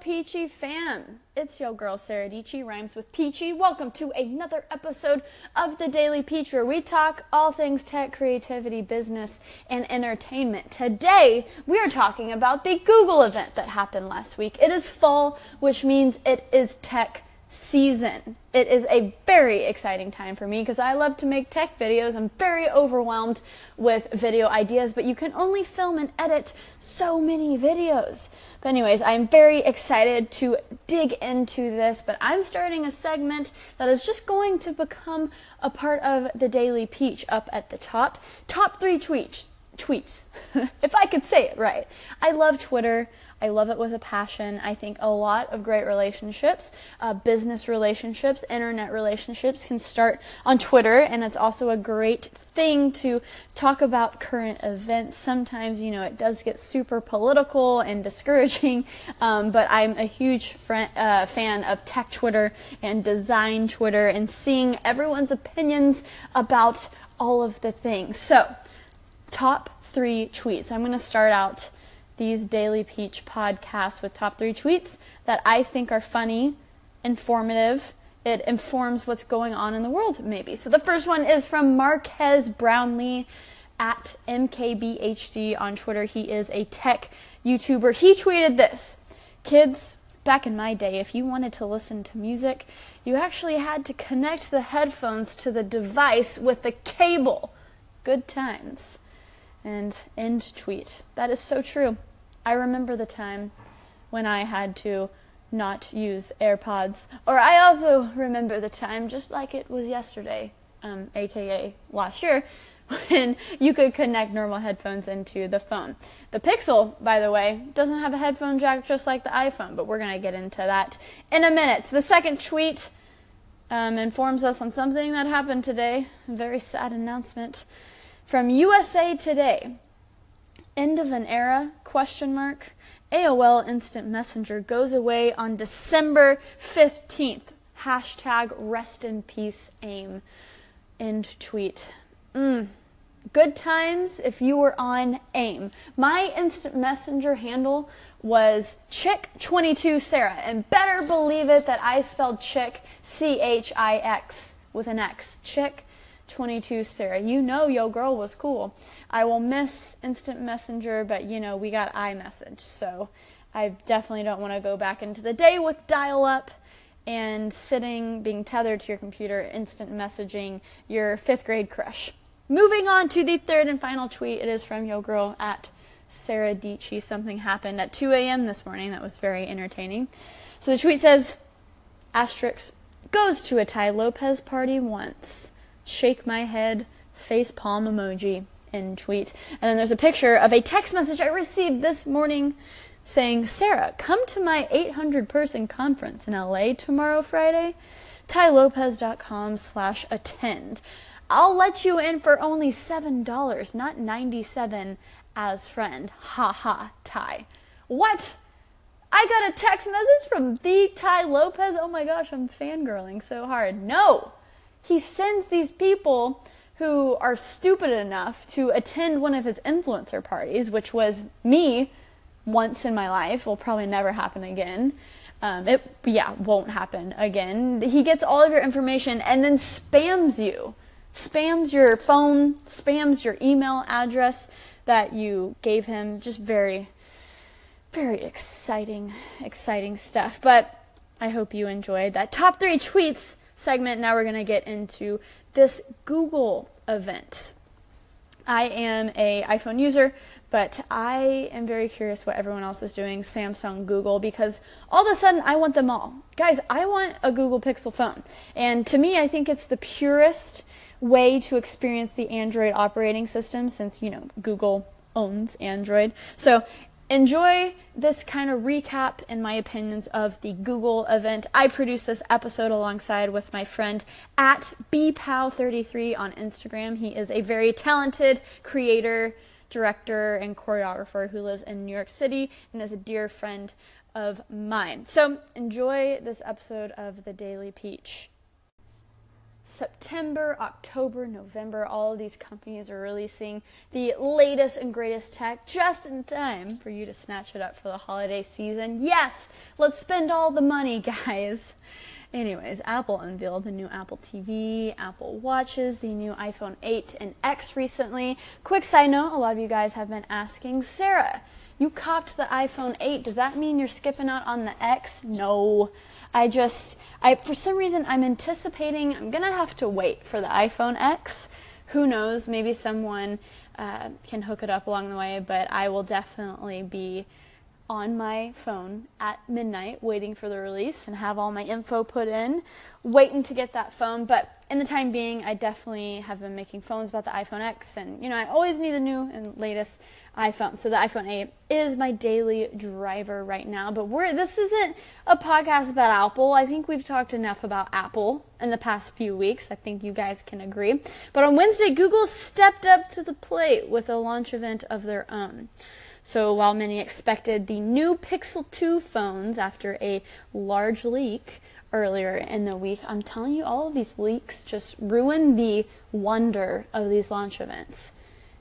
Peachy fam. It's your girl Sarah rhymes with Peachy. Welcome to another episode of the Daily Peach, where we talk all things tech, creativity, business, and entertainment. Today, we are talking about the Google event that happened last week. It is fall, which means it is tech season. It is a very exciting time for me because I love to make tech videos. I'm very overwhelmed with video ideas, but you can only film and edit so many videos. But, anyways, I'm very excited to dig into this, but I'm starting a segment that is just going to become a part of the Daily Peach up at the top. Top three tweets. Tweets, if I could say it right. I love Twitter. I love it with a passion. I think a lot of great relationships, uh, business relationships, internet relationships can start on Twitter, and it's also a great thing to talk about current events. Sometimes, you know, it does get super political and discouraging, um, but I'm a huge uh, fan of tech Twitter and design Twitter and seeing everyone's opinions about all of the things. So, top three tweets. I'm going to start out these Daily Peach podcasts with top three tweets that I think are funny, informative. It informs what's going on in the world, maybe. So the first one is from Marquez Brownlee at MKBHD on Twitter. He is a tech YouTuber. He tweeted this Kids, back in my day, if you wanted to listen to music, you actually had to connect the headphones to the device with the cable. Good times. And end tweet. That is so true. I remember the time when I had to not use AirPods. Or I also remember the time, just like it was yesterday, um, aka last year, when you could connect normal headphones into the phone. The Pixel, by the way, doesn't have a headphone jack just like the iPhone, but we're going to get into that in a minute. The second tweet um, informs us on something that happened today. Very sad announcement from USA Today. End of an era? Question mark. AOL Instant Messenger goes away on December 15th. Hashtag rest in peace AIM. End tweet. Mm. Good times if you were on AIM. My instant messenger handle was Chick22 Sarah, and better believe it that I spelled chick C H I X with an X. Chick 22 Sarah. You know yo girl was cool. I will miss instant messenger, but you know, we got iMessage. So I definitely don't want to go back into the day with dial up and sitting being tethered to your computer instant messaging your 5th grade crush. Moving on to the third and final tweet. It is from yo girl at Sarah Dietschy. Something happened at 2 a.m. this morning that was very entertaining. So the tweet says, asterisk, goes to a Tai Lopez party once shake my head, face palm emoji in tweet. And then there's a picture of a text message I received this morning saying, Sarah, come to my 800 person conference in LA tomorrow, Friday. tailopez.com slash attend. I'll let you in for only $7, not 97 as friend. Ha ha, Tai. What? I got a text message from the Tai Lopez. Oh my gosh, I'm fangirling so hard. No! He sends these people who are stupid enough to attend one of his influencer parties, which was me once in my life, will probably never happen again. Um, it, yeah, won't happen again. He gets all of your information and then spams you. Spams your phone, spams your email address that you gave him. Just very, very exciting, exciting stuff. But I hope you enjoyed that. Top three tweets segment, now we're going to get into this Google event. I am a iPhone user, but I am very curious what everyone else is doing, Samsung, Google, because all of a sudden I want them all. Guys, I want a Google Pixel phone. And to me, I think it's the purest way to experience the Android operating system since, you know, Google owns Android. So enjoy this kind of recap and my opinions of the Google event. I produced this episode alongside with my friend at bpow33 on Instagram. He is a very talented creator, director, and choreographer who lives in New York City and is a dear friend of mine. So enjoy this episode of The Daily Peach. September, October, November, all of these companies are releasing the latest and greatest tech just in time for you to snatch it up for the holiday season. Yes, let's spend all the money, guys. Anyways, Apple unveiled the new Apple TV, Apple Watches, the new iPhone 8 and X recently. Quick side note a lot of you guys have been asking, Sarah, you copped the iPhone 8. Does that mean you're skipping out on the X? No. I just, I for some reason, I'm anticipating I'm gonna have to wait for the iPhone X. Who knows? Maybe someone uh, can hook it up along the way, but I will definitely be on my phone at midnight waiting for the release and have all my info put in, waiting to get that phone. But in the time being, I definitely have been making phones about the iPhone X, and you know, I always need the new and latest iPhone. So the iPhone 8 is my daily driver right now. But we're this isn't a podcast about Apple. I think we've talked enough about Apple in the past few weeks. I think you guys can agree. But on Wednesday, Google stepped up to the plate with a launch event of their own. So while many expected the new Pixel 2 phones after a large leak earlier in the week, I'm telling you, all of these leaks just ruin the wonder of these launch events.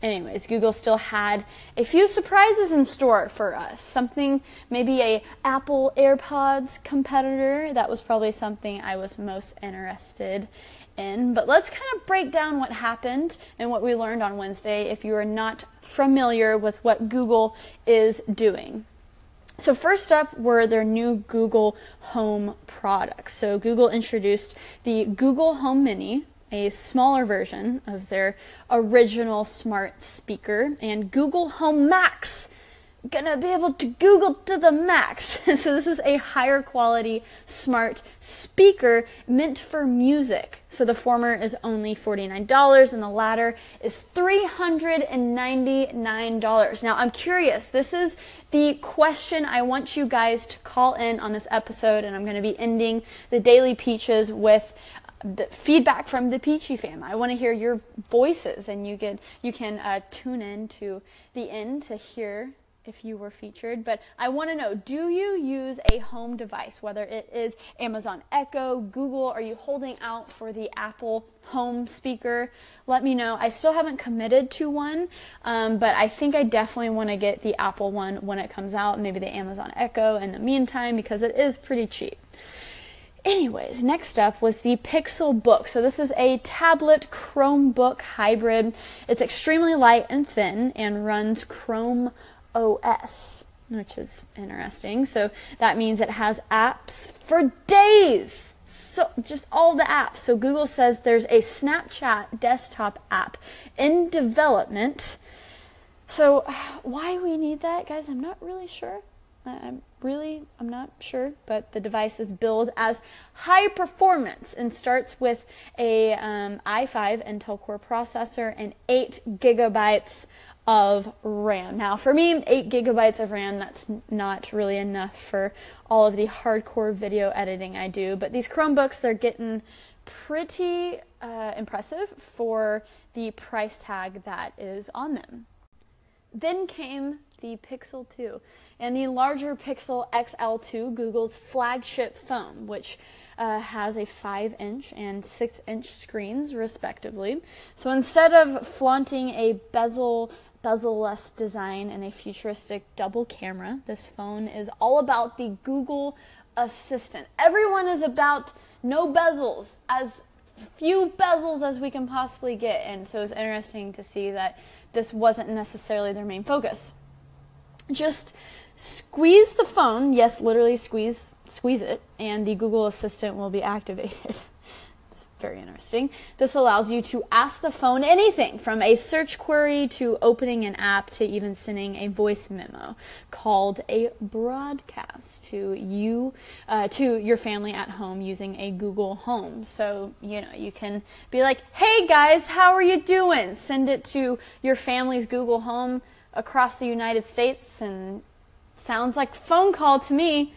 Anyways, Google still had a few surprises in store for us. Something, maybe a Apple AirPods competitor. That was probably something I was most interested in. But let's kind of break down what happened and what we learned on Wednesday if you are not familiar with what Google is doing. So, first up were their new Google Home products. So, Google introduced the Google Home Mini, a smaller version of their original smart speaker, and Google Home Max gonna be able to Google to the max. so this is a higher quality smart speaker meant for music. So the former is only $49 and the latter is $399. Now I'm curious. This is the question I want you guys to call in on this episode and I'm to be ending the Daily Peaches with the feedback from the Peachy fam. I want to hear your voices, and you can you can uh, tune in to the end to hear if you were featured. But I want to know do you use a home device, whether it is Amazon Echo, Google, are you holding out for the Apple home speaker? Let me know. I still haven't committed to one, um, but I think I definitely want to get the Apple one when it comes out, maybe the Amazon Echo in the meantime, because it is pretty cheap. Anyways, next up was the Pixel Book. So this is a tablet Chromebook hybrid. It's extremely light and thin and runs Chrome OS, which is interesting. So that means it has apps for days. So just all the apps. So Google says there's a Snapchat desktop app in development. So why we need that, guys, I'm not really sure. I'm really, I'm not sure, but the device is billed as high performance and starts with a um, i5 Intel Core processor and 8 gigabytes of RAM. Now, for me, 8 gigabytes of RAM, that's not really enough for all of the hardcore video editing I do. But these Chromebooks, they're getting pretty uh, impressive for the price tag that is on them. Then came the Pixel 2 and the larger Pixel XL2, Google's flagship phone, which uh, has a 5 inch and 6 inch screens, respectively. So instead of flaunting a bezel bezel-less design and a futuristic double camera. This phone is all about the Google Assistant. Everyone is about no bezels, as few bezels as we can possibly get, and so it's interesting to see that this wasn't necessarily their main focus. Just squeeze the phone, yes, literally squeeze squeeze it, and the Google Assistant will be activated. very interesting. This allows you to ask the phone anything from a search query to opening an app to even sending a voice memo called a broadcast to you, uh, to your family at home using a Google Home. So, you know, you can be like, hey guys, how are you doing? Send it to your family's Google Home across the United States and sounds like phone call to me.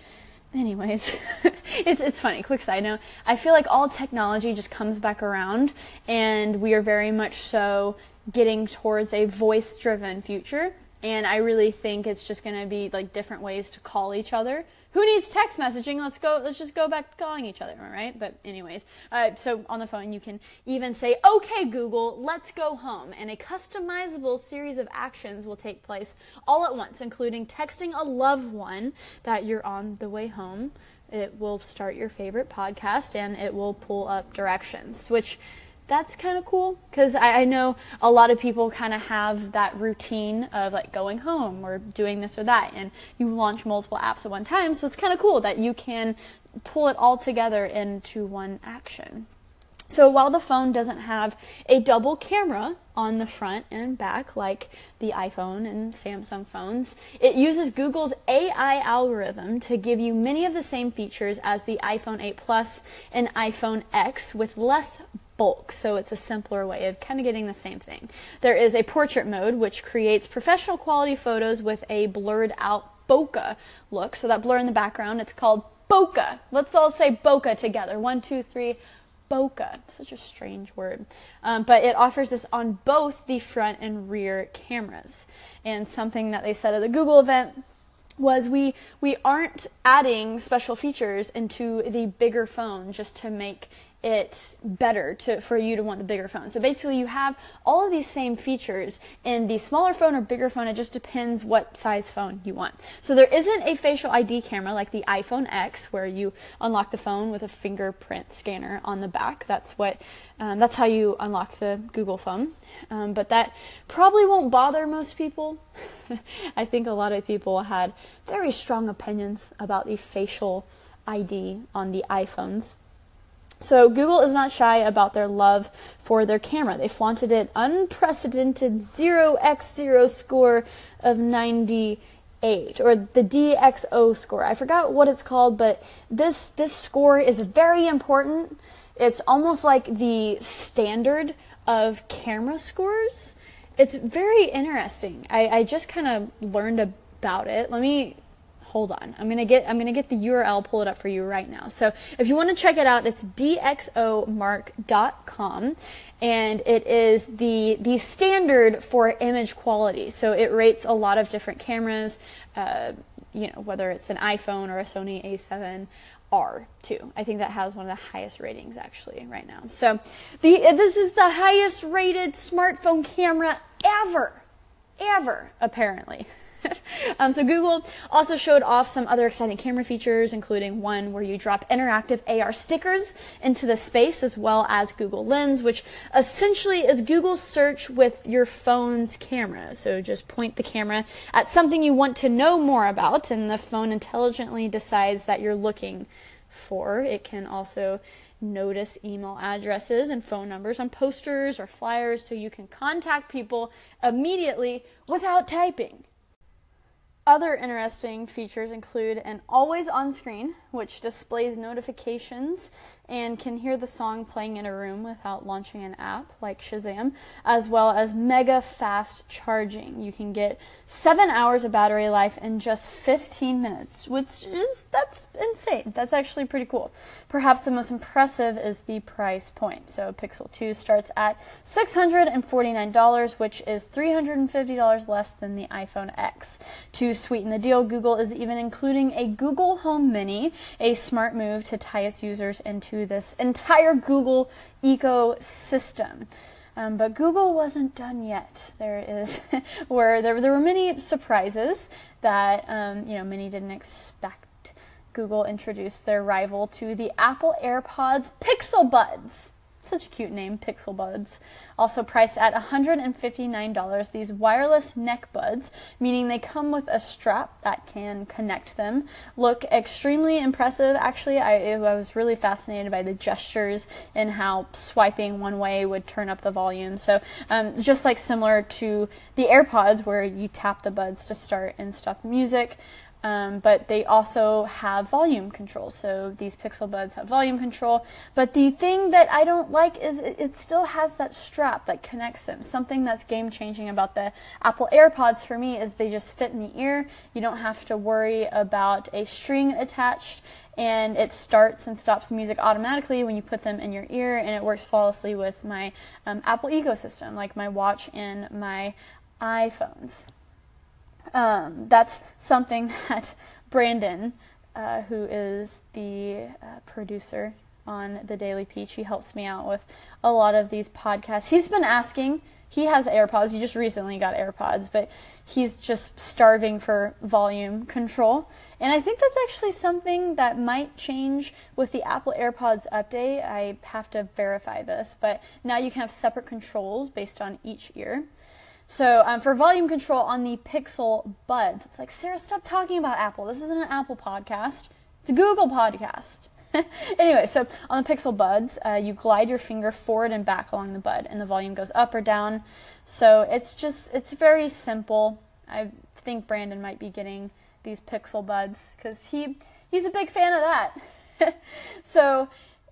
Anyways, it's it's funny. Quick side note: I feel like all technology just comes back around, and we are very much so getting towards a voice-driven future. and I really think it's just going to be like different ways to call each other. Who needs text messaging? Let's go. Let's just go back calling each other, right? But anyways, uh, so on the phone you can even say, "Okay, Google, let's go home," and a customizable series of actions will take place all at once, including texting a loved one that you're on the way home. It will start your favorite podcast, and it will pull up directions, which that's kind of cool because I, I, know a lot of people kind of have that routine of like going home or doing this or that, and you launch multiple apps at one time. So it's kind of cool that you can pull it all together into one action. So while the phone doesn't have a double camera on the front and back like the iPhone and Samsung phones, it uses Google's AI algorithm to give you many of the same features as the iPhone 8 Plus and iPhone X with less bulk, so it's a simpler way of kind of getting the same thing. There is a portrait mode, which creates professional quality photos with a blurred out bokeh look. So that blur in the background, it's called bokeh. Let's all say bokeh together. One, two, three. Bokeh. Such a strange word. Um, but it offers this on both the front and rear cameras. And something that they said at the Google event was we we aren't adding special features into the bigger phone just to make it's better to for you to want the bigger phone. So basically you have all of these same features in the smaller phone or bigger phone. It just depends what size phone you want. So there isn't a facial ID camera like the iPhone X where you unlock the phone with a fingerprint scanner on the back. That's what um, that's how you unlock the Google phone. Um, but that probably won't bother most people. I think a lot of people had very strong opinions about the facial ID on the iPhones. So Google is not shy about their love for their camera. They flaunted an unprecedented DxO score of 98 or the DxO score. I forgot what it's called, but this this score is very important. It's almost like the standard of camera scores. It's very interesting. I, I just kind of learned about it. Let me hold on i'm gonna get i'm gonna get the url pull it up for you right now so if you want to check it out it's dxomark.com and it is the the standard for image quality so it rates a lot of different cameras uh, you know whether it's an iphone or a sony a7 R2. I think that has one of the highest ratings actually right now. So, the this is the highest rated smartphone camera ever. Ever apparently. um, so Google also showed off some other exciting camera features, including one where you drop interactive AR stickers into the space, as well as Google Lens, which essentially is Google search with your phone's camera. So just point the camera at something you want to know more about, and the phone intelligently decides that you're looking for. It can also notice email addresses and phone numbers on posters or flyers so you can contact people immediately without typing. Other interesting features include an always on screen, which displays notifications and can hear the song playing in a room without launching an app like Shazam, as well as mega fast charging. You can get seven hours of battery life in just 15 minutes, which is that's insane. That's actually pretty cool. Perhaps the most impressive is the price point. So Pixel 2 starts at $649, which is $350 less than the iPhone X. To sweeten the deal, Google is even including a Google Home Mini, a smart move to tie its users into this entire Google ecosystem. Um, but Google wasn't done yet. There is where there, there were many surprises that um, you know many didn't expect. Google introduced their rival to the Apple AirPods Pixel Buds. Such a cute name, Pixel Buds. Also priced at $159, these wireless neck buds, meaning they come with a strap that can connect them, look extremely impressive. Actually, I, I was really fascinated by the gestures and how swiping one way would turn up the volume. So, um, just like similar to the AirPods, where you tap the buds to start and stop music. Um, but they also have volume control. So these Pixel Buds have volume control. But the thing that I don't like is it, it still has that strap that connects them. Something that's game changing about the Apple AirPods for me is they just fit in the ear. You don't have to worry about a string attached. And it starts and stops music automatically when you put them in your ear, and it works flawlessly with my um, Apple ecosystem, like my watch and my iPhones. Um, that's something that Brandon, uh, who is the uh, producer on the Daily Peach, he helps me out with a lot of these podcasts. He's been asking he has AirPods. He just recently got AirPods, but he's just starving for volume control. And I think that's actually something that might change with the Apple AirPods update. I have to verify this, but now you can have separate controls based on each ear. So um, for volume control on the Pixel Buds, it's like Sarah, stop talking about Apple. This isn't an Apple podcast. It's a Google podcast. anyway, so on the Pixel Buds, uh, you glide your finger forward and back along the bud, and the volume goes up or down. So it's just, it's very simple. I think Brandon might be getting these Pixel Buds because he, he's a big fan of that. so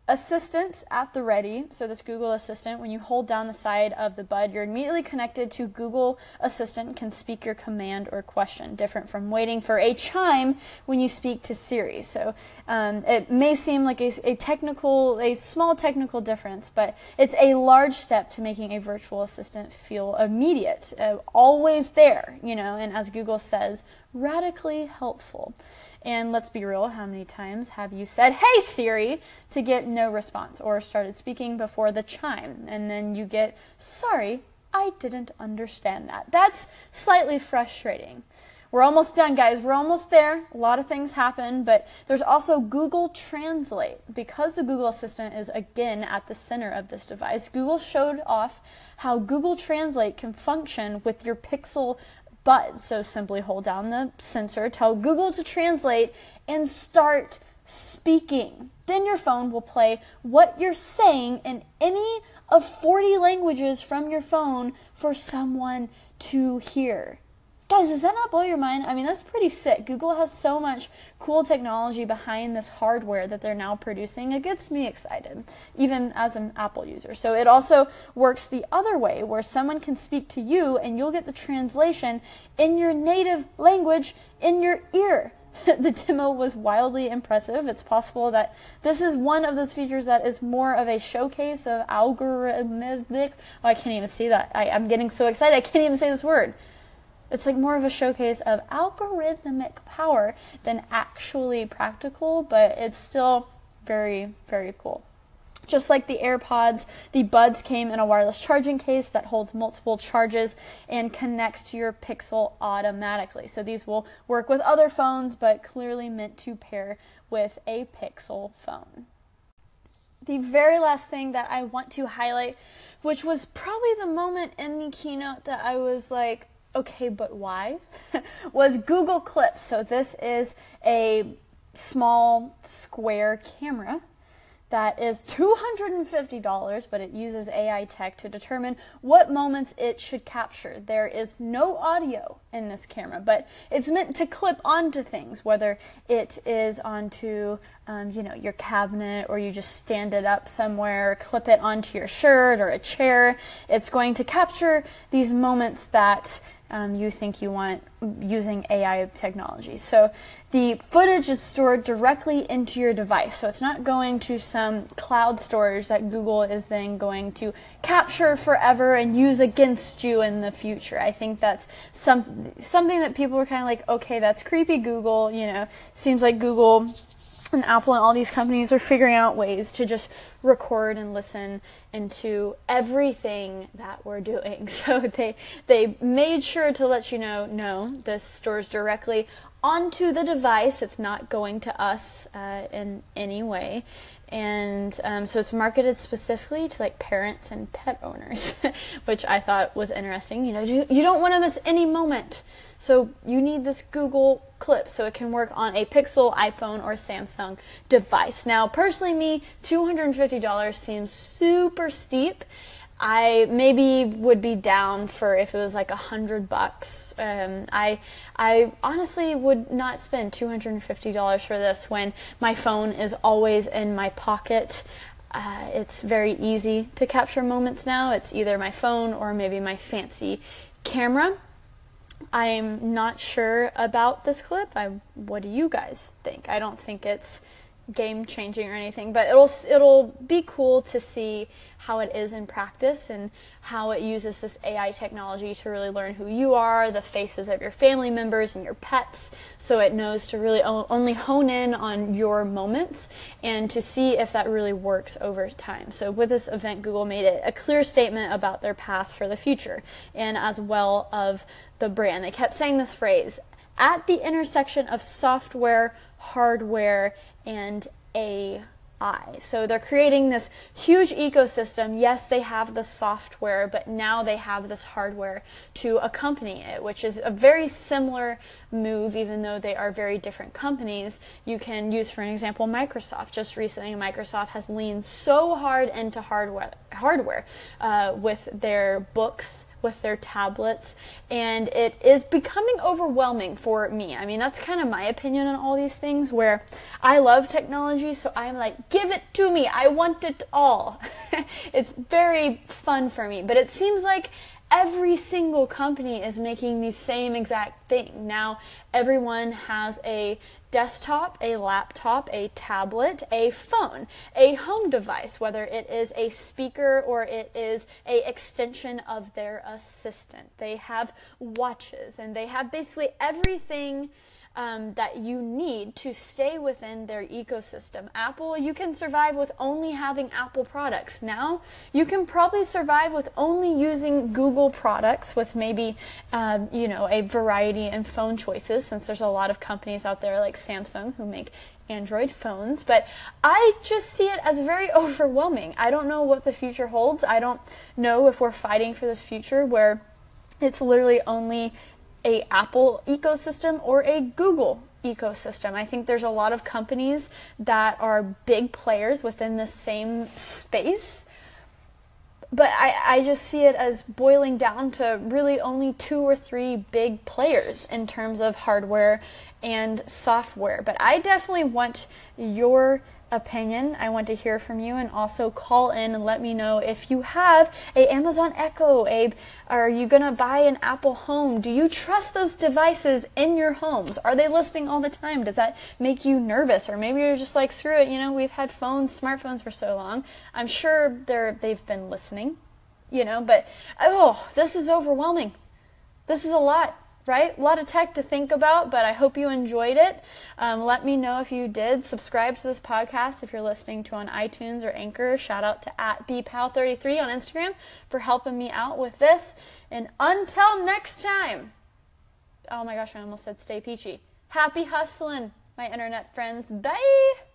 Assistant at the ready. So, this Google Assistant, when you hold down the side of the bud, you're immediately connected to Google Assistant, can speak your command or question, different from waiting for a chime when you speak to Siri. So, um, it may seem like a, a, technical, a small technical difference, but it's a large step to making a virtual assistant feel immediate, uh, always there, you know, and as Google says, radically helpful. And let's be real, how many times have you said, Hey Siri, to get no response, or started speaking before the chime, and then you get, Sorry, I didn't understand that. That's slightly frustrating. We're almost done, guys. We're almost there. A lot of things happen, but there's also Google Translate. Because the Google Assistant is again at the center of this device, Google showed off how Google Translate can function with your Pixel but so simply hold down the sensor, tell Google to translate, and start speaking. Then your phone will play what you're saying in any of 40 languages from your phone for someone to hear. Guys, does that not blow your mind? I mean, that's pretty sick. Google has so much cool technology behind this hardware that they're now producing. It gets me excited, even as an Apple user. So it also works the other way, where someone can speak to you and you'll get the translation in your native language in your ear. the demo was wildly impressive. It's possible that this is one of those features that is more of a showcase of algorithmic. Oh, I can't even see that. I, I'm getting so excited. I can't even say this word it's like more of a showcase of algorithmic power than actually practical, but it's still very, very cool. Just like the AirPods, the Buds came in a wireless charging case that holds multiple charges and connects to your Pixel automatically. So these will work with other phones, but clearly meant to pair with a Pixel phone. The very last thing that I want to highlight, which was probably the moment in the keynote that I was like, okay, but why? was Google Clips. So this is a small square camera that is $250, but it uses AI tech to determine what moments it should capture. There is no audio in this camera, but it's meant to clip onto things, whether it is onto, um, you know, your cabinet or you just stand it up somewhere, clip it onto your shirt or a chair. It's going to capture these moments that um, you think you want using AI technology. So the footage is stored directly into your device. So it's not going to some cloud storage that Google is then going to capture forever and use against you in the future. I think that's some something that people are kind of like, okay, that's creepy Google, you know, seems like Google and Apple and all these companies are figuring out ways to just record and listen into everything that we're doing. So they they made sure to let you know, no, this stores directly onto the device. It's not going to us uh, in any way. And um, so it's marketed specifically to like parents and pet owners, which I thought was interesting. You know, you, you don't want to miss any moment. So you need this Google Clip so it can work on a Pixel, iPhone, or Samsung device. Now, personally, me, $250 seems super steep. I maybe would be down for if it was like a hundred bucks. Um, I I honestly would not spend two hundred and fifty dollars for this when my phone is always in my pocket. Uh, it's very easy to capture moments now. It's either my phone or maybe my fancy camera. I'm not sure about this clip. I, what do you guys think? I don't think it's game changing or anything, but it'll it'll be cool to see how it is in practice and how it uses this AI technology to really learn who you are, the faces of your family members and your pets, so it knows to really only hone in on your moments and to see if that really works over time. So with this event, Google made it a clear statement about their path for the future and as well of the brand. They kept saying this phrase at the intersection of software, hardware, and AI. So they're creating this huge ecosystem. Yes, they have the software, but now they have this hardware to accompany it, which is a very similar move, even though they are very different companies. You can use, for an example, Microsoft. Just recently, Microsoft has leaned so hard into hardware, hardware uh, with their books with their tablets, and it is becoming overwhelming for me. I mean, that's kind of my opinion on all these things where I love technology, so I'm like, give it to me, I want it all. it's very fun for me, but it seems like every single company is making the same exact thing. Now, everyone has a desktop, a laptop, a tablet, a phone, a home device, whether it is a speaker or it is a extension of their assistant. They have watches and they have basically everything um, that you need to stay within their ecosystem. Apple, you can survive with only having Apple products. Now, you can probably survive with only using Google products with maybe, um, you know, a variety in phone choices since there's a lot of companies out there like Samsung who make Android phones, but I just see it as very overwhelming. I don't know what the future holds. I don't know if we're fighting for this future where it's literally only a Apple ecosystem or a Google ecosystem. I think there's a lot of companies that are big players within the same space. But I, I just see it as boiling down to really only two or three big players in terms of hardware and software. But I definitely want your opinion. I want to hear from you and also call in and let me know if you have a Amazon Echo, Abe. are you going to buy an Apple Home? Do you trust those devices in your homes? Are they listening all the time? Does that make you nervous or maybe you're just like screw it, you know, we've had phones, smartphones for so long. I'm sure they're they've been listening, you know, but oh, this is overwhelming. This is a lot right? A lot of tech to think about, but I hope you enjoyed it. Um, let me know if you did. Subscribe to this podcast if you're listening to on iTunes or Anchor. Shout out to at bpal33 on Instagram for helping me out with this. And until next time, oh my gosh, I almost said stay peachy. Happy hustling, my internet friends. Bye.